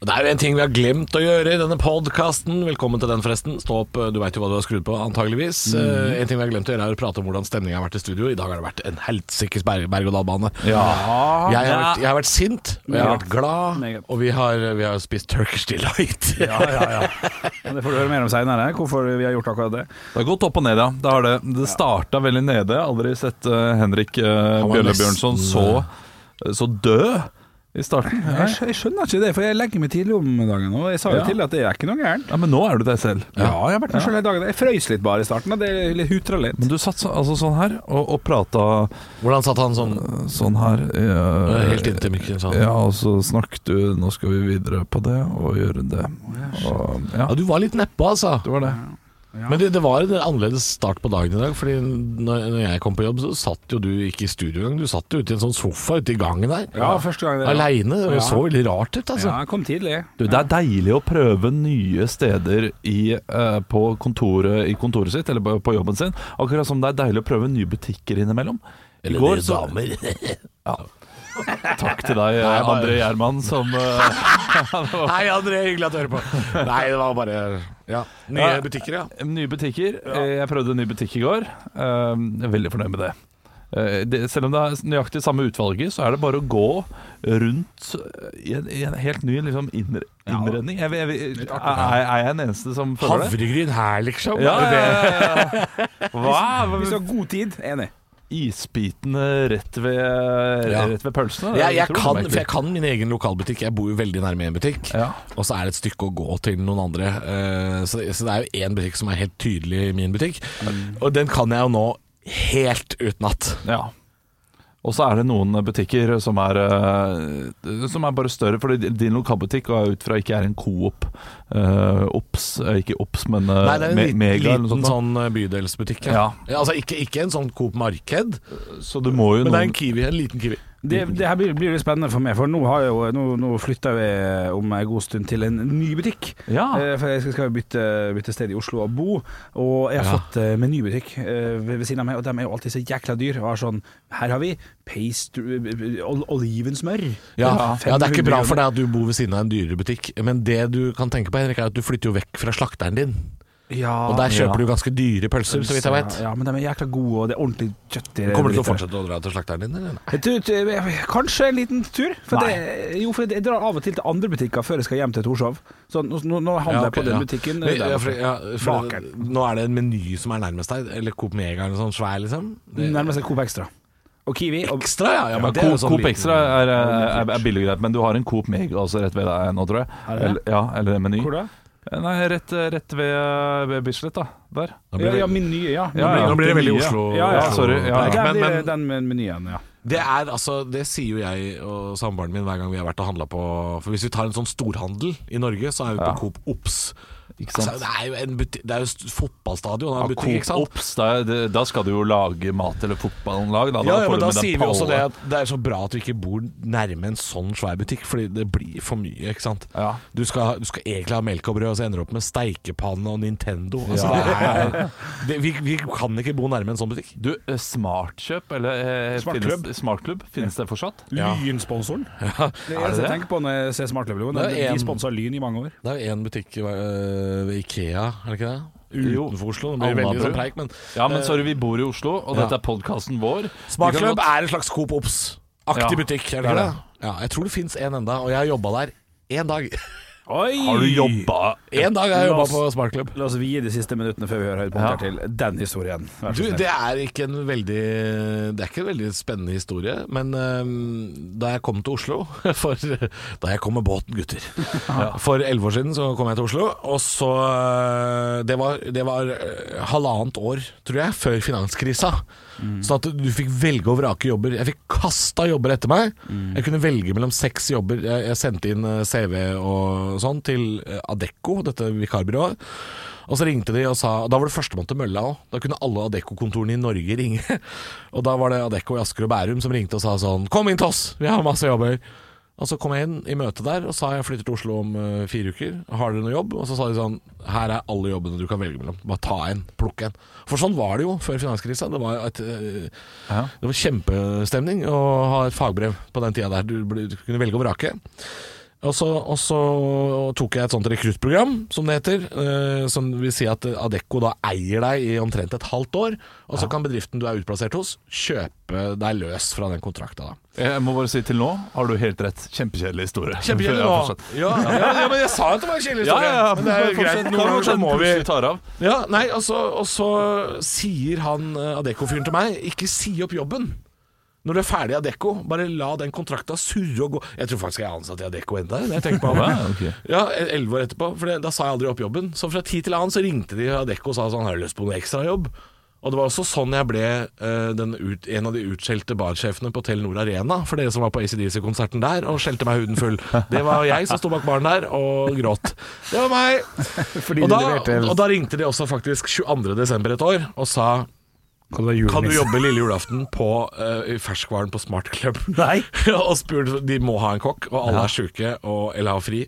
Det er jo en ting vi har glemt å gjøre i denne podkasten. Velkommen til den, forresten. Stå opp, du veit jo hva du har skrudd på, antageligvis. Eh, en ting vi har glemt å gjøre, er å prate om hvordan stemninga har vært i studio. I dag har det vært en helsikes berg- berg-og-dal-bane. Ja. Jeg, jeg har vært sint, og jeg har vært glad, og vi har, vi har spist Turkish Delight. Ja, ja, ja. Det får du høre mer om seinere, hvorfor vi har gjort akkurat det. Det har gått opp og ned, ja. Det, har det. det starta veldig nede. Aldri sett uh, Henrik uh, Bjølle Bjørnson så, så død i starten. Jeg, jeg skjønner ikke det, for jeg legger meg tidlig om dagen. Og jeg sa jo Ja. til at det er ikke noe gærent. Ja, Men nå er du deg selv. Ja, jeg har vært meg selv hele dagen. Jeg frøys litt bare i starten. Det er litt hutra litt. Men du satt så, altså sånn her og, og prata Hvordan satt han sånn sånn her. Jeg, helt inntil mikken? Sånn. Ja, og så snakket du Nå skal vi videre på det og gjøre det. Og, ja, Ja, du var litt neppe, altså. det var det. Men det, det var en annerledes start på dagen i dag. Fordi når, når jeg kom på jobb, så satt jo du ikke i studio engang. Du satt jo ute i en sånn sofa ute i gangen der. Ja, første gang det. Aleine. Det Ja. så veldig rart ut, altså. Ja, jeg kom tidlig. Du, det er deilig å prøve nye steder i, uh, på kontoret, i kontoret sitt, eller på, på jobben sin. Akkurat som det er deilig å prøve nye butikker innimellom. I Eller går nye damer. ja. Takk til deg, Nei, André Gjerman, som uh, Hei, André. Hyggelig at du hører på. Nei, det var bare ja. nye Ja. butikker, ja. Nye butikker. Eh, Jeg prøvde en ny butikk i går. Eh, Jeg er veldig fornøyd med det. Eh, det. Selv om det er nøyaktig samme utvalget, så er det bare å gå rundt i en, i en helt ny liksom, innre, innredning. Jeg, jeg, jeg, er, er jeg den eneste som føler det? Havregryn her, liksom. Ja, ja, ja, ja. Hva? Hvis du har god tid, enig. Isbitene rett ved, Ja. rett ved pølsene? Er Jeg, kan, jeg kan min egen lokalbutikk. Jeg bor jo veldig nærme en butikk. Ja. Og så er det et stykke å gå til noen andre. Eh, Så, så det er jo én butikk som er helt tydelig min butikk. Og den kan jeg jo nå helt utenat. Ja. Og så er det noen butikker som er, eh, som er bare større, fordi din lokalbutikk går ut fra ikke er en Coop. Uh, Ops, eh, ikke Ops, men uh, Nei, det er en liten, Mega noe liten sånt. sånn eh, bydelsbutikk. Ja. altså ikke, ikke en sånn Coop Marked, Så jo men det er en Kiwi. En liten Kiwi. Det, det her blir, blir litt spennende for meg, for nå, har jo, nå, nå flytter vi om en god stund til en ny butikk. Ja. Eh, For jeg skal, jo bytte, bytte sted i Oslo og bo, og jeg har Ja. fått med ny butikk ved, ved siden av meg, og de er jo alltid så jækla dyr. Og er sånn Her har vi paste, ol olivensmør. Ja, ja, Det er ikke bra for deg at du bor ved siden av en dyrere butikk, men det du kan tenke på, Henrik, er at du flytter jo vekk fra slakteren din. Ja, Og der kjøper ja. du ganske dyre pølser, så vidt jeg vet. Ja, men de er jækla gode, og det er ordentlig kjøtt i det. Kommer du til å fortsette å dra til slakteren din, eller? Jeg tror- tror- Kanskje en liten tur. For det, jo, for jeg drar av og til til andre butikker før jeg skal hjem til Torshov. Så nå, nå, handler jeg ok, på den ja. butikken. Men, der ja, for, ja, for. Nå er det en meny som er nærmest deg, eller Coop Mega eller sånn svær, liksom? Det, nærmest er Coop Extra. Og Kiwi. Og, Ekstra, ja. ja, men Ja, er Coop, sånn Coop Extra er, er, er billig greit, men du har en Coop Mega også rett ved deg nå, tror jeg. Er det det? Eller, ja, eller en Meny. hvor da? Nei, rett, rett ved, ved Bislett, da. Der. Nå blir Ja, det- ja, min nye, ja. Ja, ja. Nå blir det veldig. Oslo. Ja, ja, sorry, ja. ja. Men, men den med menyen, ja. det er altså Det sier jo jeg og samboeren min hver gang vi har vært og handla på For hvis vi tar en sånn storhandel i Norge, så er vi på Ja. Coop Ops. Ikke Altså, det er jo en buti- Det er jo fotballstadion det er en butikk, ikke sant? Ops, da, da skal du jo lage mat eller fotballag. Da, Ja, ja, men da sier vi også det at det er så bra at du ikke bor nærme en sånn svær butikk, fordi det blir for mye, ikke sant. Ja. Du skal, du skal egentlig ha melk og brød, og så ender du opp med steikepanne og Nintendo. Altså, Ja. det er, det, vi, vi kan ikke bo nærme en sånn butikk. Du, eh, Smartkjøp, eller eh, Smartklubb. finnes- Smartklubb, finnes det fortsatt? Ja. Lynsponsoren. Det er det jeg tenker på når jeg ser Smartklubb-logoen. De sponsa Lyn i mange år. Det er én butikk øh, ved Ikea, er det ikke det? Utenfor Oslo. Det blir veldig Alnabru. sånn preik, men Ja, men eh, sorry, vi bor i Oslo, og dette er podkasten vår. Smartklubb godt... er en slags Coop Ops-aktig Ja, butikk, er det det ikke det? Ja, jeg tror det fins en enda, og jeg har jobba der én dag. Oi! Har du jobba En dag har jeg jobba på Smartklubb. La oss vie de siste minuttene før vi hører høydepunkter Ja. til den historien. Du, det er ikke en veldig Det er ikke en veldig spennende historie, men um, da jeg kom til Oslo For da jeg kom med båten, gutter For elleve år siden så kom jeg til Oslo, og så øh, Det var, det var øh, halvannet år, tror jeg, før finanskrisa. Sånn at du fikk velge og vrake jobber. Jeg fikk kasta jobber etter meg. Jeg kunne velge mellom seks jobber. Jeg, jeg sendte inn øh, CV og sånn til øh, Adecco, dette vikarbyrået. Og så ringte de og sa Da var det førstemann til mølla òg. Da kunne alle Adecco-kontorene i Norge ringe. Og da var det Adecco i Asker og Bærum som ringte og sa sånn Kom inn til oss, vi har masse jobber. Og så kom jeg inn i møtet der og sa jeg flytter til Oslo om eh, fire uker. Har dere noe jobb? Og så sa de sånn Her er alle jobbene du kan velge mellom. Bare ta en. Plukk en. For sånn var det jo før finanskrisa. Det var, et, eh, Ja. det var kjempestemning å ha et fagbrev på den tida der. Du, du kunne velge og vrake. Og så, og så tok jeg et sånt rekruttprogram, som det heter. eh, som vil si at Adecco da eier deg i omtrent et halvt år. Og så kan bedriften du er utplassert hos, kjøpe deg løs fra den kontrakta. da. Jeg må bare si til nå har du helt rett. Kjempekjedelig historie. Kjempekjedelig nå. Ja, ja, ja, men jeg sa at det var en kjedelig Ja, historie. ja, ja, men det er jo greit. Noen ganger så må vi tar av. Ja, nei, og så, og så sier han eh, Adecco-fyren til meg Ikke si opp jobben Når du er ferdig i Adecco Bare la den kontrakta surre og gå Jeg tror faktisk jeg er ansatt i Adecco enda jeg tenker på det. Ja. 11 år etterpå For det, da sa jeg aldri opp jobben Så fra tid til annen så ringte de Adecco og sa sånn Har du lyst på noe ekstra jobb? Og det var også sånn jeg ble uh, den ut, en av de utskjelte barsjefene på Telenor Arena, for dere som var på ACDC-konserten der og skjelte meg huden full. Det var jeg som sto bak baren der og gråt. Det var meg! Og da, og da ringte de også faktisk 22. desember et år og sa Kan du, Kan du jobbe lille julaften på uh, ferskvaren på Smart Club? Nei. og spurt, De må ha en kokk, og alle er sjuke og, eller har fri.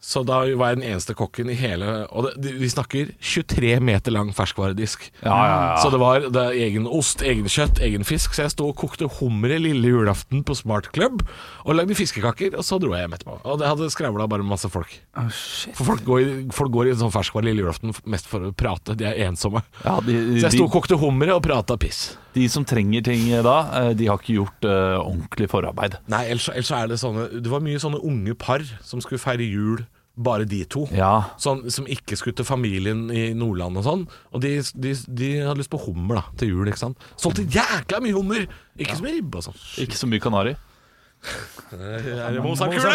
Så da var jeg den eneste kokken i hele Og det, vi snakker 23 meter lang ferskvaredisk. Ja, ja, ja. Så det var det egen ost, egen kjøtt, egen fisk. Så jeg sto og kokte hummer lille julaften på Smart Club og lagde fiskekaker. Og så dro jeg hjem etterpå. Og det hadde skravla bare med masse folk. For folk går, i, folk går i sånn ferskvare lille julaften mest for å prate. De er ensomme. Ja, de, Så jeg sto og kokte hummer og prata piss. De som trenger ting da, eh, de har ikke gjort uh, ordentlig forarbeid. Nei, ellers, ellers er det sånne Det var mye sånne unge par som skulle feire jul, bare de to. Ja, Sånn, som ikke skulle til familien i Nordland og sånn. Og de, de, de hadde lyst på hummer da til jul, ikke sant. Solgte jækla mye hummer! Ikke så mye ribbe og sånn. ikke så mye kanari. Er det Mozart-kule?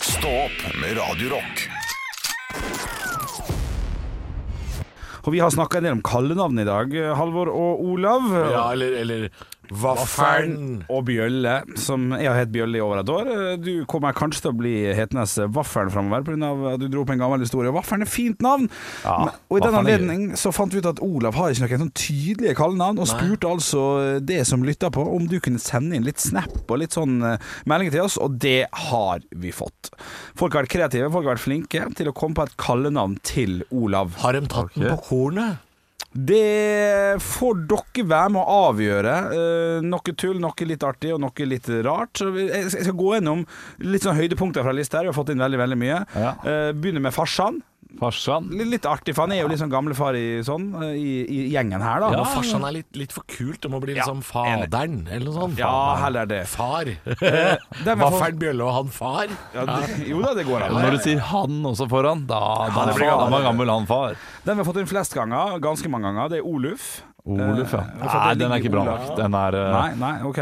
Stå opp med Radio Og vi har snakka en del om kallenavn i dag, Halvor og Olav. Ja, eller, eller Vaffelen. Og Bjølle, som jeg har hett Bjølle i over et år. Du kommer kanskje til å bli hetende Vaffelen framover pga. at du dro opp en gammel historie. Vaffelen er fint navn, Ja, Men, og i den anledning så fant vi ut at Olav har ikke noen sånn tydelige kallenavn, og spurte altså det som lytta på om du kunne sende inn litt snap og litt sånn eh, meldinger til oss, og det har vi fått. Folk har vært kreative, folk har vært flinke til å komme på et kallenavn til Olav. Har de tatt den på kornet? Det får dere være med å avgjøre. Eh, noe tull, noe litt artig og noe litt rart. Jeg skal gå gjennom litt sånn høydepunkter fra lista her. Vi har fått inn veldig veldig mye. Ja. Eh, begynner med farsan. Farsan. Litt, litt artig, for han er jo litt sånn gamlefar i, sånn, i, i gjengen her, da. Ja, farsan er litt, litt for kult. Det må bli liksom faderen, eller noe sånt. Ja, heller det. Far. Vaffelen, Bjølle og han far. Ja, det, jo da, det går an. Når du sier han også foran, da, da, da, gammel. var gammel han far. Den vi har fått inn flest ganger, ganske mange ganger, det er Oluf. Oluf, ja. Eh, Nei, den er ikke bra nok. Den er uh... Nei, nei, ok.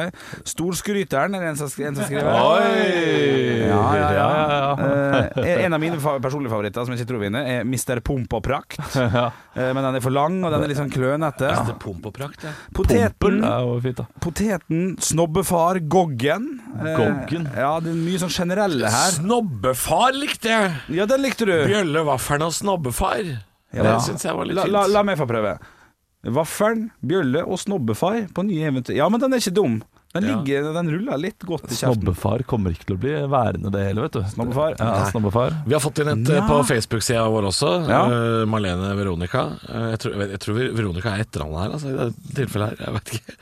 Storskryteren er det en som, en som skriver. Oi! Ja, ja, ja. ja, ja. Eh, en av mine fa personlige favoritter som jeg ikke tror vinner, er Mr. Pomp og Prakt. Ja. Eh, men den er for lang, og den er litt sånn klønete. Er pomp og prakt, ja. Poteten, fint, poteten, snobbefar, Goggen. Goggen? Ja, det er mye sånn generelle her. Snobbefar likte jeg! Ja, den likte du. Bjølle, vaffelen og snobbefar. Ja. Det syns jeg var litt La, la, la meg få prøve. Vaffelen, bjølle og snobbefar på nye eventyr. Ja, men den er ikke dum. Den, Ja. den ruller litt godt i kjeften. Snobbefar kommer ikke til å bli værende det hele, vet du. Snobbefar? Ja, snobbefar. Vi har fått inn et eh, Ja. på Facebook-sida vår også. Ja. Uh, Marlene Veronica. Uh, jeg, tror, jeg, tror Veronica er etternavnet her, altså, i dette tilfellet her. Jeg vet ikke.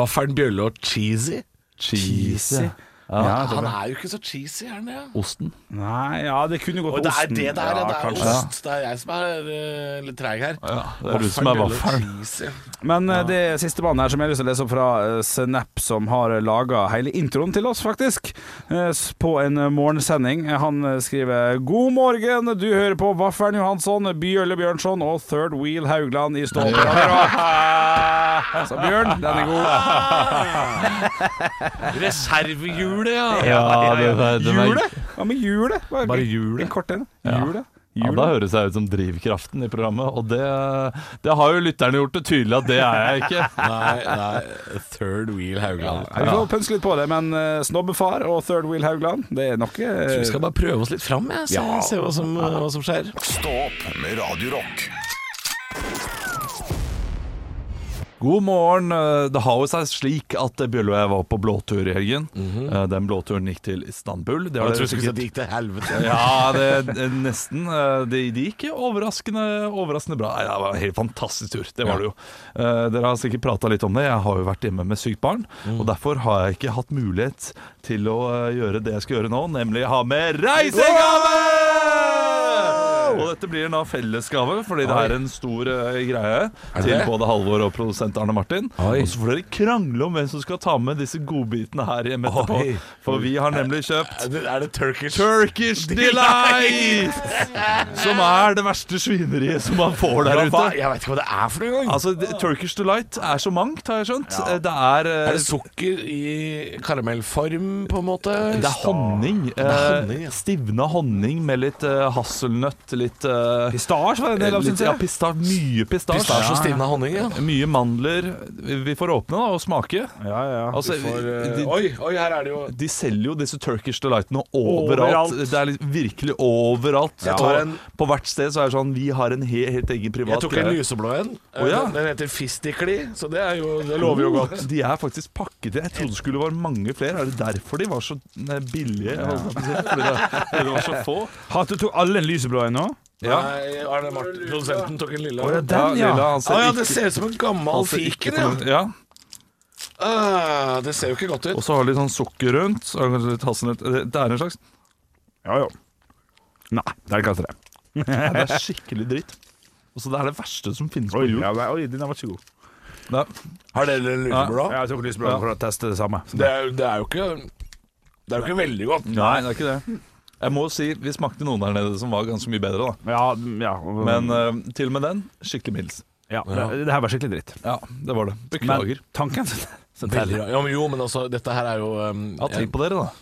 Vaffelen, bjølle og cheesy. Cheesy. Ja, Han er jo ikke så cheesy, er han det? Osten. Nei, ja, det kunne gått Og det er osten. det der, ja, det er kanskje. ost. Det er jeg som er uh, litt treig her. Ja, det er du som er vaffelen. Men eh, det siste banen her som jeg har lyst til å lese opp fra uh, Snap, som har laga hele introen til oss, faktisk, på en morgensending. Han skriver God morgen, du hører på Vaffelen Johansson, Bjørle Bjørnson og Third Wheel Haugland i Stå opp. Så Bjørn, den er god. Reservehjulet, ja. Ja, ja, Hjulet? Hva med hjulet? Bare, Bare hjulet? En kort en. Ja. Hjulet? Ja, Da høres jeg ut som drivkraften i programmet, og det, det har jo lytterne gjort det tydelig at det er jeg ikke. Nei, nei, Third Wheel Haugland. Ja, vi får pønske litt på det, men eh, Snobbefar og Third Wheel Haugland, det er noe eh, Vi skal bare prøve oss litt fram, jeg. Se, Ja. se hva, som, hva som skjer. Stå opp med Radio God morgen. Eh, Det har jo seg slik at Bjølle og jeg var på blåtur i helgen. Eh, Den blåturen gikk til Istanbul. Det Jeg tror ikke sikkert- det gikk til helvete. Ja, det, nesten. Eh, Det, de gikk overraskende, overraskende bra. Nei, det var en helt fantastisk tur. Det var det jo. Dere har sikkert prata litt om det. Jeg har jo vært hjemme med sykt barn. Og derfor har jeg ikke hatt mulighet til å gjøre det jeg skal gjøre nå, nemlig ha med reisegave! Og dette blir en fellesgave, fordi det er en stor uh, greie til både Halvor og produsent Arne Martin. Oi. Og så får dere krangle om hvem som skal ta med disse godbitene her hjemme etterpå. Oi. For vi har nemlig kjøpt Er det, er det Turkish? Turkish Delight! Som er det verste svineriet som man får der ute. Jeg vet ikke hva det er for noe engang. Altså, Turkish Delight er så mangt, har jeg skjønt. Det er uh, er det sukker i karamellform, på en måte? det er honning. er honning, eh, ja. Stivna honning med litt uh, hasselnøtt, litt uh, Pistasje var en del av, syns jeg. ja, pistasje, mye pistasje. Pistasje og stivna honning, ja. Mye mandler. Vi vi får åpne da og smake. Ja, ja. Altså, vi får, uh, de, oi, oi, her er det jo de selger jo disse Turkish Delightene overalt. Overalt. Det er litt, virkelig overalt. Jeg tar en- På hvert sted så er det sånn Vi har en he, helt egen privat Jeg tok en lyseblå en. Oh, ja. Den- Den heter Fistikli, så det, er jo, det lover jo godt. De er faktisk pakket i. Jeg trodde det skulle være mange flere. Er det derfor de var så eh, billige? si? Fordi det, fordi det var så få? Har du tok alle en lyseblå en nå? Ja. Nei, Arne Martin, produsenten, tok en lille. Å, ja, den, ja. Lilla, han ser ja, ikke- det ser ut som en gammel han ser ikke fiken, ja. for- ja. Ah, det ser jo ikke godt Og ut. så har de sånn sukker rundt. Så har de kanskje litt hasselnøtt. Det det er en slags Ja, ja. Nei, det er ikke det. Nei, Det er skikkelig dritt. Og så Det er det verste som finnes på Oi, jord. ja, oi, den var ikke god. Ja. Har dere en lyseblå? Ja, jeg tok lysblå Ja. for å teste det samme. Det, er, det er jo ikke Det er jo ikke veldig godt. Nei, det er ikke det. Jeg må si, Vi smakte noen der nede som var ganske mye bedre. da Ja, ja. Men eh, til og med den skikkelig middels. ja, det, det her var skikkelig dritt. Ja, det var det. Men tanken Veldig bra. Ja, men jo, men altså, dette her er jo um, Ja, Tenk på dere, da.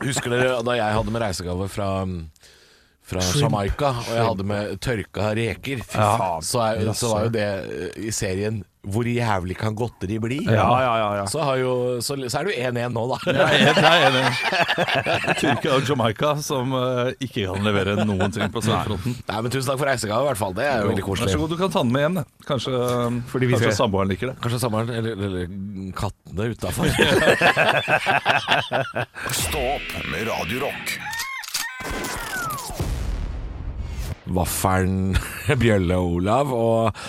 Husker dere da jeg hadde med reisegave fra fra Jamaica, og jeg hadde med tørka reker. Fy Ja. faen. Så, er, så var jo det eh, i serien 'Hvor jævlig kan godteri bli?' Ja, ja, ja. ja. Så, har jo, så, så er du 1-1 nå, da. Er jeg er enig. Tyrkia og Jamaica som uh, ikke kan levere noen ting på sørfronten. Nei, men Tusen takk for reisegave, i hvert fall. Det er jo veldig Vær så koselig. god, du kan ta den med hjem. Kanskje, eh, Fordi vi kanskje samboeren liker det. Kanskje samboeren eller, eller kattene utafor. Stå opp med Radio Vaffelen Bjølle og Olav. Og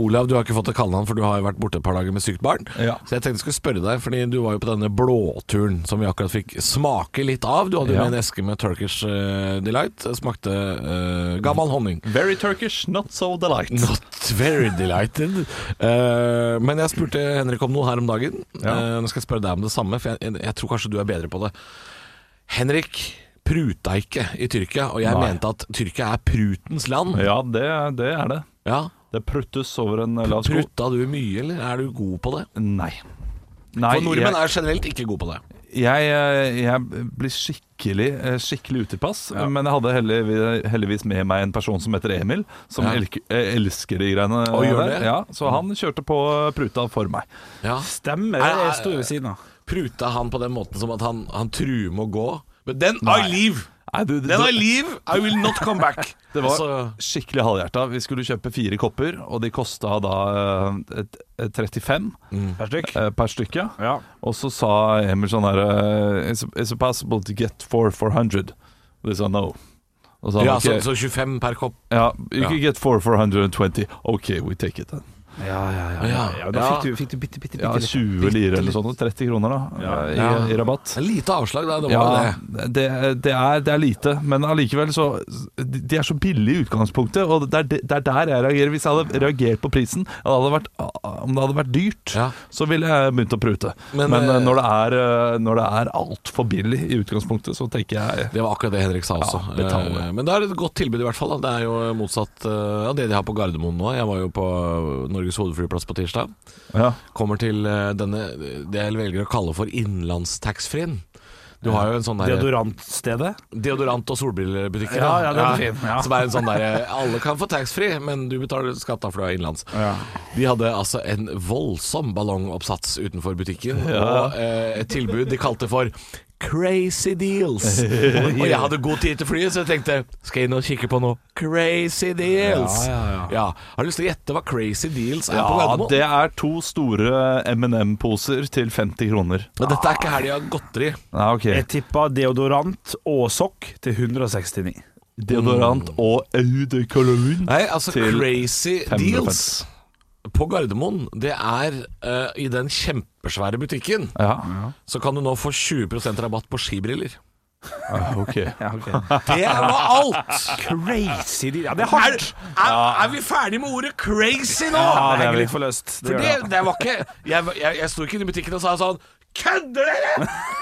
Olav, du har ikke fått et kallenavn, for du har jo vært borte et par dager med sykt barn. Ja. Så jeg tenkte jeg skulle spørre deg, fordi du var jo på denne blåturen som vi akkurat fikk smake litt av. Du hadde jo Ja. med en eske med Turkish eh, Delight. Smakte uh, gammel honning. Very Turkish, not so delight. Not very delighted. uh, men jeg spurte Henrik om noe her om dagen. Ja. Uh, nå skal jeg spørre deg om det samme, for jeg, jeg tror kanskje du er bedre på det. Henrik pruta ikke i Tyrkia, og jeg Nei. mente at Tyrkia er prutens land. Ja, det, det er det. Ja, Det pruttes over en lav sko. Prutta du mye, eller er du god på det? Nei. Nei, For nordmenn jeg, er generelt ikke gode på det. jeg, eh, jeg blir skikkelig, eh, skikkelig utilpass. Men jeg hadde heldigvis, heldigvis med meg en person som heter Emil, som Ja. elker, eh, elsker de greiene Og gjør det? Ja, så han kjørte på pruta for meg. Ja. Stemmer, Er- er- jeg sto ved siden av. Pruta han på den måten som at han, han truer med å gå? But then I leave! Nei, du, Then I leave! I will not come back! Det var Altså, skikkelig halvhjerta. Vi skulle kjøpe fire kopper, og de kosta da eh, et, et 35 Per stykk. eh, per stykke. Ja. Og så sa Emil sånn her eh, Is is it possible to get four for 100? Og de sa no. Og så sa ja, han, så, «Ok, så 25 per kopp. ja, you Ja. can get four for 120. OK, we take it then. Ja, ja, ja. Ja. ja, Da fikk du, fikk du bitte, bitte, bitte Ja, 20 lire eller sånn. 30 kroner, da. I, Ja. i rabatt. Lite avslag, da. Det var Ja, det. det, det, er, det er lite, men allikevel så De er så billige i utgangspunktet, og det er, er der jeg reagerer. Hvis jeg hadde reagert på prisen, det hadde vært, om det hadde vært dyrt, Ja. så ville jeg begynt å prute. Men, Men, eh, eh, når det er, eh, når det er altfor billig i utgangspunktet, så tenker jeg Det var akkurat det Henrik sa også. Men det er et godt tilbud i hvert fall. Da. Det er jo motsatt av det de har på Gardermoen nå. Jeg var jo på Norges hovedflyplass på tirsdag. ja. Kommer til eh, denne det jeg velger å kalle for innlandstaxfree-en. Du har jo en sånn derre Deodorantstedet? Deodorant- og solbrillebutikken. Ja, ja, den er fin, ja. Som er en sånn derre Alle kan få taxfree, men du betaler skatt for du er innenlands. Ja. De hadde altså en voldsom ballongoppsats utenfor butikken, og eh, et tilbud de kalte for Crazy Deals. og jeg hadde god tid til flyet, så jeg tenkte skal jeg inn og kikke på noe Crazy Deals. Ja, ja, ja. Har du lyst til å gjette hva Crazy Deals er på Ja, Gardermoen? det er to store M&M-poser til 50 kroner. Men dette er ikke helga godteri. Ja, ok Jeg tippa deodorant og sokk til 169. Deodorant og eau de cologne. Nei, altså Til Crazy 550. Deals på Gardermoen, det er eh, i den kjempesvære butikken. Ja, Så kan du nå få 20% rabatt på skibriller. ok Ja, ok. Det var alt! Crazy. Ja, det er Er, hardt. er, er vi ferdig med ordet crazy nå? Ja, det er litt for løst. For det, det var ikke Jeg, jeg, jeg sto ikke inne i butikken og sa sånn Kødder dere?!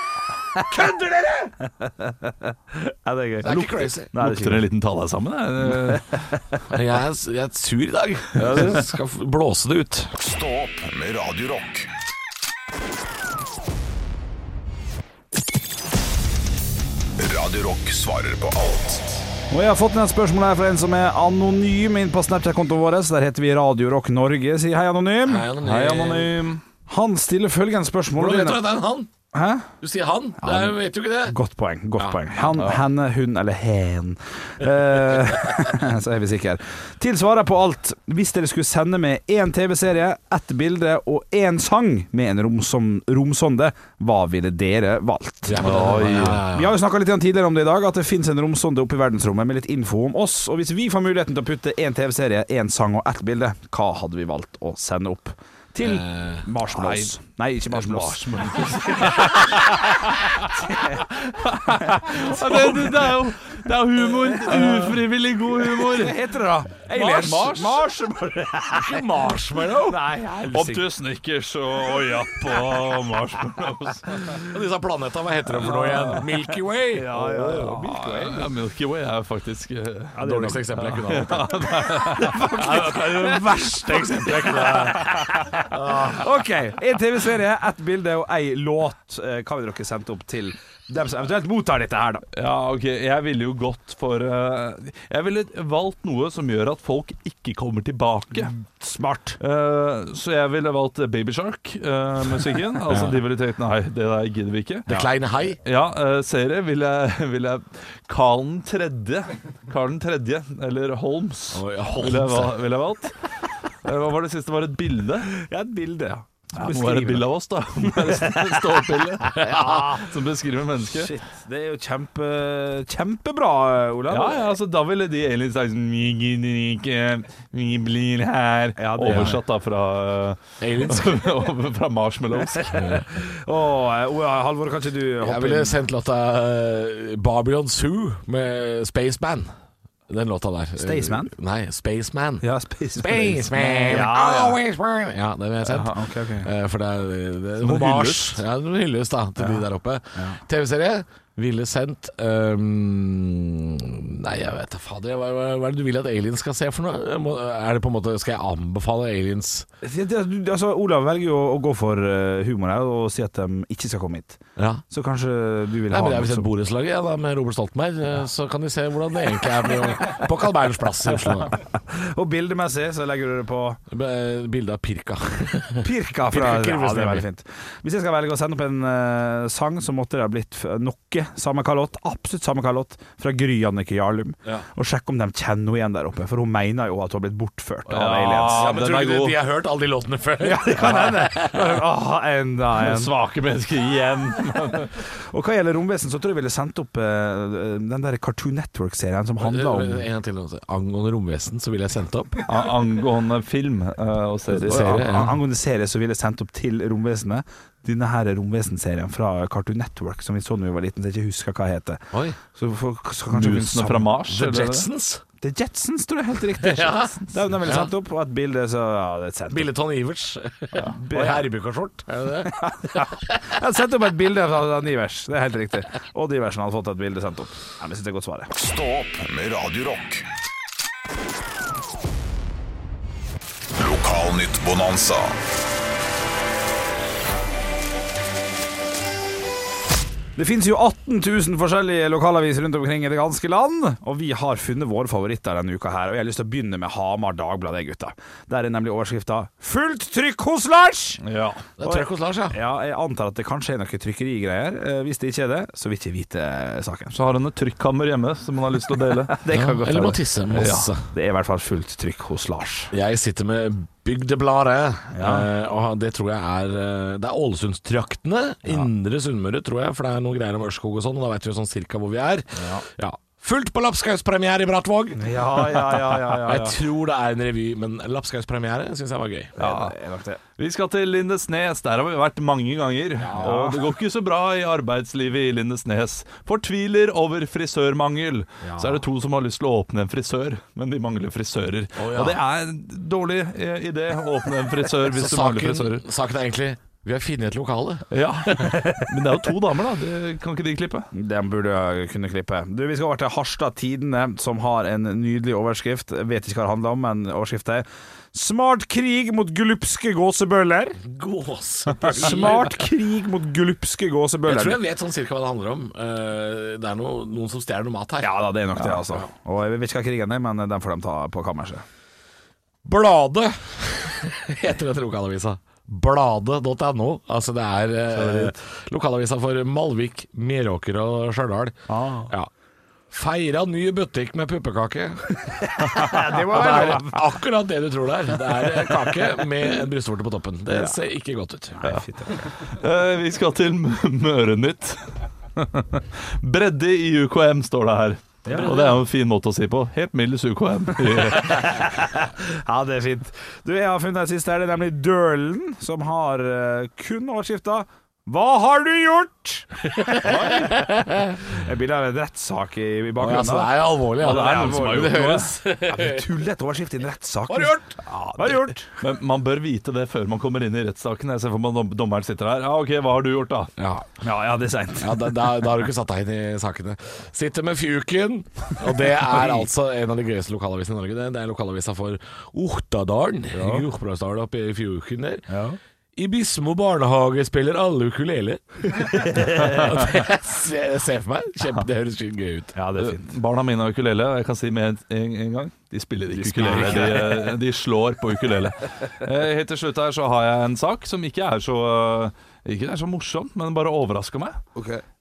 Kødder dere?! Ja, det er gøy. Det er ikke crazy. Nei, det er Lukter en liten tale sammen? jeg. Jeg er, jeg er sur i dag. Jeg skal blåse det ut. Stå opp med Radio Rock. Radio Rock svarer på alt Og jeg har fått et spørsmål her fra en som er anonym inn på Snapchat-kontoen vår. Der heter vi Radio Rock Norge. Si hei, anonym. Hei, anonym. Han stiller følgende spørsmål. Hvordan vet du at det er en han? Hæ? Du sier han. han er, vet jo ikke det. Godt poeng. godt Ja. poeng Han, henne, hun eller hen. Uh, så er vi sikre. Til svaret på alt. Hvis dere skulle sende med én TV-serie, ett bilde og én sang med en romsom, romsonde, hva ville dere valgt? Ja, ja, ja, Vi har jo snakka litt tidligere om det i dag, at det fins en romsonde oppe i verdensrommet med litt info om oss. Og hvis vi får muligheten til å putte én TV-serie, én sang og ett bilde, hva hadde vi valgt å sende opp? Til Eh, Marshmallows. Nei, ikke Marshmallows. Det, det, det er jo det er jo humor. Ufrivillig god humor. Hva heter det da? Aliens? Mars? Marshmallow. Ikke marshmallow. Nei, Opp til Snickers og Japp og marshmallows. Og disse planetene, hva heter de for noe igjen? Milky Way? Ja, ja, ja. Milky Way, ja, Milky Way er faktisk eh, Ja, det Dårligste eksempel eksempelet jeg kunne hatt. Det er det verste eksempelet jeg kunne hatt. OK. En TV-serie, ett bilde og ei låt. Eh, Hva vil dere sendt opp til dem som eventuelt mottar dette her, da? Ja, ok, jeg ville jo gått for uh, Jeg ville valgt noe som gjør at folk ikke kommer tilbake. Smart. Uh, så jeg ville valgt Baby Shark-musikken. altså de ville tenkt nei, det der gidder vi ikke. Det kleine hei. Ja, uh, serie ville jeg, vil jeg Karl den tredje. Karl den tredje, eller Holmes, Oi, Holmes. ville jeg, ville jeg valgt. Hva var det siste? Var det et bilde? Ja, et bilde, ja. Ja, det må være et bilde av oss, da. Stålbilde som beskriver mennesket. Shit. Det er jo kjempe, kjempebra, Olav. Ja, ja, altså Da ville de aliens sagt sånn, Vi gidder ikke, vi blir her. Ja, det- Oversatt da fra Aliens. fra Marshmallows. Å, eh, Ola, Halvor, kan ikke du Jeg ville sendt låta eh, Babylon Zoo med Spaceman. Den låta der. Staysman? Nei, Spaceman. Ja, Spaceman. Spaceman, Ja, ja. always burn. Ja, den har jeg sett. Aha, ok, ok. Eh, For det er, det er hommage. Ja, en hyllest da, til de der oppe. TV-serie ville sendt um, Nei, jeg vet da fader. Hva, hva, hva er det du vil at aliens skal se for noe? Må, er det på en måte Skal jeg anbefale aliens Ja, det- Altså, Olav velger jo å, gå for eh, humor her og si at de ikke skal komme hit. Ja. Så kanskje du vil Nei, ha men Jeg vil se som- borettslaget ja, da, med Robert Stoltenberg, Ja. så kan de se hvordan det egentlig er på, på Carl Berners plass i Oslo. da. Og bildemessig så legger du det på Bilde av Pirka. Pirka fra Pirka Ja, det er veldig fint. Hvis jeg skal velge å sende opp en uh, sang, så måtte det ha blitt noe samme kalott, absolutt samme kalott, fra Gry Annike Jarlum. Ja. Og sjekk om de kjenner henne igjen der oppe, for hun mener jo at hun har blitt bortført av Ja. aliens. Ja, men tror du de har hørt alle de låtene før? Ja, det kan hende. Åh, enda en. Svake mennesker igjen. Og hva gjelder romvesen, så tror jeg jeg ville sendt opp uh, den der Cartoon Network-serien som handler om En gang til. altså. Angående romvesen så ville jeg sendt opp. A- Angående film uh, og serie. Serie, ja. Angående serie så ville jeg sendt opp til romvesenet denne her romvesenserien fra Cartoon Network som vi så da vi var liten, så jeg ikke husker hva heter. Oi. Så, for, så Musene fra Mars? The eller? Jetsons. The Jetsons, tror jeg helt riktig. Ja. Det den vel sendt opp, og et bilde, så ja, det er sendt opp. Bilde Ton Ivers. Og herrebukkerskjort. Er det det? Jeg har sendt opp et bilde av Ivers, det er helt riktig. Og Iversen hadde fått et bilde sendt opp. Ja, men jeg det er godt svaret. Stå opp med Radio Rock. Det finnes jo 18 000 forskjellige lokalaviser rundt omkring i det ganske land, og vi har funnet våre favoritter denne uka her. Og jeg har lyst til å begynne med Hamar Dagblad, gutta. Der er nemlig overskrifta 'Fullt trykk hos Lars'! Ja. Det er trykk hos Lars, ja. Ja, jeg antar at det kanskje er noe trykkerigreier. Eh, Hvis det ikke er det, så vil ikke vite eh, saken. Så har han et trykkammer hjemme som han har lyst til å dele. Det kan godt Eller må tisse masse. Det er i hvert fall fullt trykk hos Lars. Jeg sitter med Bygdebladet, eh, og det tror jeg er eh, Det er Ålesundstraktene. Indre Sunnmøre, tror jeg, for det er noe greier om Ørskog og sånn, og da vet vi jo sånn cirka hvor vi er. Ja. Fullt på Lapskauspremiere i Brattvåg. Ja, ja, ja, ja, Jeg tror det er en revy, men Lapskauspremiere syns jeg var gøy. Ja, det nok det. Vi skal til Lindesnes. Der har vi vært mange ganger. Og det går ikke så bra i arbeidslivet i Lindesnes. Fortviler over frisørmangel. Så er det to som har lyst til å åpne en frisør, men de mangler frisører. ja. Og det er en dårlig eh, idé å åpne en frisør hvis du mangler frisører. saken er egentlig vi har funnet et lokale. Ja, Men det er jo to damer, da. Det kan ikke de klippe? Den burde jeg kunne klippe. Du, Vi skal over til Harstad Tidende, som har en nydelig overskrift. Jeg vet ikke hva det handler om, men overskriften er 'Smart krig mot glupske gåsebøller'. Gåsebøller. Smart krig mot glupske Jeg tror jeg vet sånn cirka hva det handler om. Eh, det er noe, noen som stjeler noe mat her. Ja da, det er nok det, altså. Og jeg vet ikke hva krigen er, men den får de ta på kammerset. Bladet heter dette lokalavisa. Bladet.no. Altså det er eh, lokalavisa for Malvik, Meråker og Stjørdal. Ja. Feira ny butikk med puppekake. Det Og det er akkurat det du tror det er. Det er kake med en brystvorte på toppen. Det ser ikke godt ut. Eh, vi skal til Mørenytt. Bredde i UKM, står det her. Og det er jo en fin måte å si på. Helt middels UKM. Ja, det er fint. Du, Jeg har funnet en siste her. Det er nemlig Dølen, som har eh, kun overskrifta 'Hva har du gjort?' Jeg bilde av en rettssak i, i bakgrunnen. Altså, det er alvorlig. Ja. Ja, det er noen som har det gjort det. høres Ja, men Tullete overskrift i en rettssak. Hva har du gjort? Ja, Hva har du gjort? Men man bør vite det før man kommer inn i rettssaken. Jeg ser for meg dommeren sitter her. Ja, ok, hva har du gjort, da? Ja. Ja, ja, det er seint. Ja, da, da, da har du ikke satt deg inn i sakene. Sitter med Fjuken, og det er altså en av de gøyeste lokalavisene i Norge. Det, det er lokalavisa for Ohtadalen. Ja. Jordbruksdalen oppe i Fjuken der. I Bismo barnehage spiller alle ukulele. Det ser jeg ser for meg. Kjempe, det høres gøy ut. Ja, det er fint. Barna mine har ukulele, og jeg kan si med en, en, gang de spiller ikke ukulele. De, eh, de slår på ukulele. Eh, Helt til slutt her så har jeg en sak som ikke er så Ikke er så morsom, men bare overrasker meg.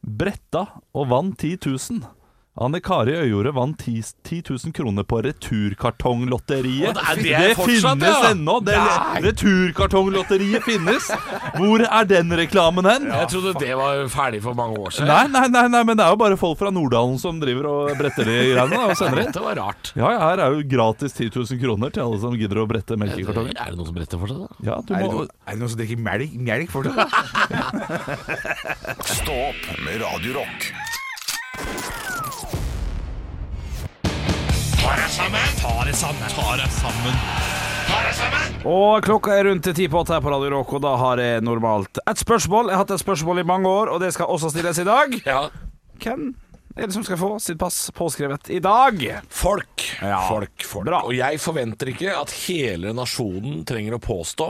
Bretta og vant 10 000. Anne Kari Øyjordet vant 10 10 000 kroner på Returkartonglotteriet. Det, det det fortsatt, finnes ja? ennå! Det Returkartonglotteriet finnes! Hvor er den reklamen hen? Jeg trodde det var ferdig for mange år siden. Nei, nei, nei, nei, men det er jo bare folk fra Norddalen som driver og bretter de greiene og sender inn. Det var rart. Ja, ja, her er jo gratis 10 000 kroner til alle som gidder å brette melkekartonger. Er det noen som bretter fortsatt, da? Ja, du Er det, noen, er det noen som drikker melk, melk fortsatt? Og klokka er rundt ti på åtte her på Radio Rock, og da har jeg normalt et spørsmål. Jeg har hatt et spørsmål i mange år, og det skal også stilles i dag. Ja. Hvem er det som skal få sitt pass påskrevet i dag? Folk. Ja. Folk, folk. Bra. Og jeg forventer ikke at hele nasjonen trenger å påstå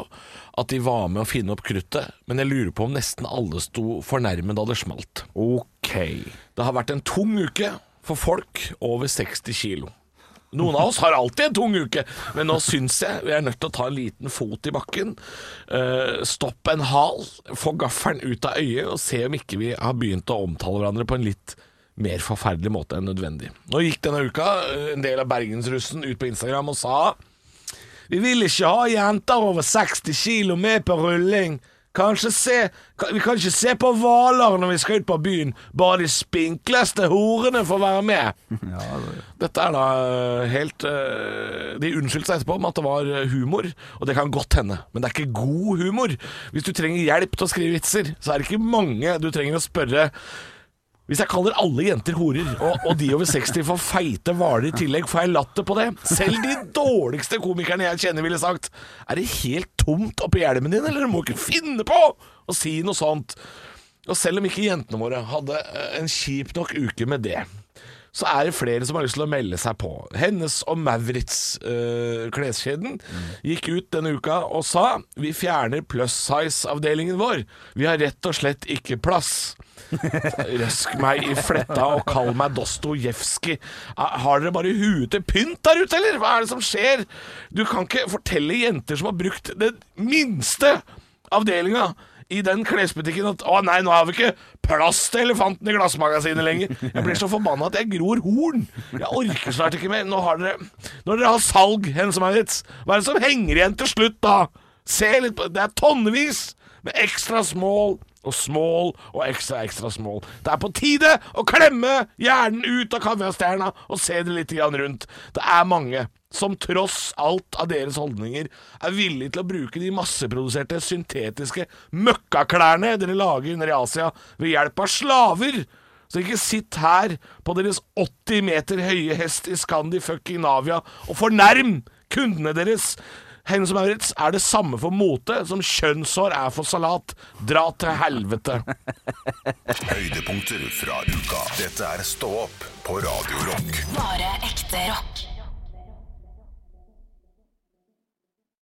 at de var med å finne opp kruttet, men jeg lurer på om nesten alle sto fornærmet da det smalt. Ok. Det har vært en tung uke for folk over 60 kilo. Noen av oss har alltid en tung uke, men nå syns jeg vi er nødt til å ta en liten fot i bakken. eh, stopp en hal, få gaffelen ut av øyet og se om ikke vi har begynt å omtale hverandre på en litt mer forferdelig måte enn nødvendig. Nå gikk denne uka eh, en del av bergensrussen ut på Instagram og sa vi vil ikke ha jenter over 60 kilo med på rulling. Kanskje se, vi kan ikke se på hvaler når vi skal ut på byen. Bare de spinkleste horene får være med. Dette er da øh, helt øh, De unnskyldte seg etterpå med at det var øh, humor, og det kan godt hende. Men det er ikke god humor. Hvis du trenger hjelp til å skrive vitser, så er det ikke mange du trenger å spørre hvis jeg kaller alle jenter horer, og, og de over 60 får feite hvaler i tillegg, får jeg latter på det? Selv de dårligste komikerne jeg kjenner ville sagt Er det helt tomt oppi hjelmen din, eller du må ikke finne på å si noe sånt? Og selv om ikke jentene våre hadde eh, en kjip nok uke med det, så er det flere som har lyst til å melde seg på. Hennes og Maurits øh, kleskjeden gikk ut denne uka og sa vi fjerner plus size-avdelingen vår. Vi har rett og slett ikke plass. Røsk meg i fletta og kall meg Dostojevskij. Har dere bare huet til pynt der ute, eller? Hva er det som skjer? Du kan ikke fortelle jenter som har brukt den minste avdelinga i den klesbutikken at å nei, nå har vi ikke plass til elefanten i glassmagasinet lenger. Jeg blir så forbanna at jeg gror horn. Jeg orker snart ikke mer. Nå har dere Når dere har salg, Hennes og Maurits, hva er det som henger igjen til slutt, da? Se litt på Det er tonnevis med ekstra small og small og ekstra ekstra small. Det er på tide å klemme hjernen ut av kaviarstjerna og se det litt rundt. Det er mange som tross alt av deres holdninger er villige til å bruke de masseproduserte syntetiske møkkaklærne dere lager nede i Asia ved hjelp av slaver. Så ikke sitt her på deres 80 meter høye hest i Scandi fucking Navia og fornærm kundene deres. Hennes og Maurits er det samme for mote som kjønnshår er for salat. Dra til helvete. Høydepunkter fra uka. Dette er Stå opp på Radio Rock. Bare ekte rock.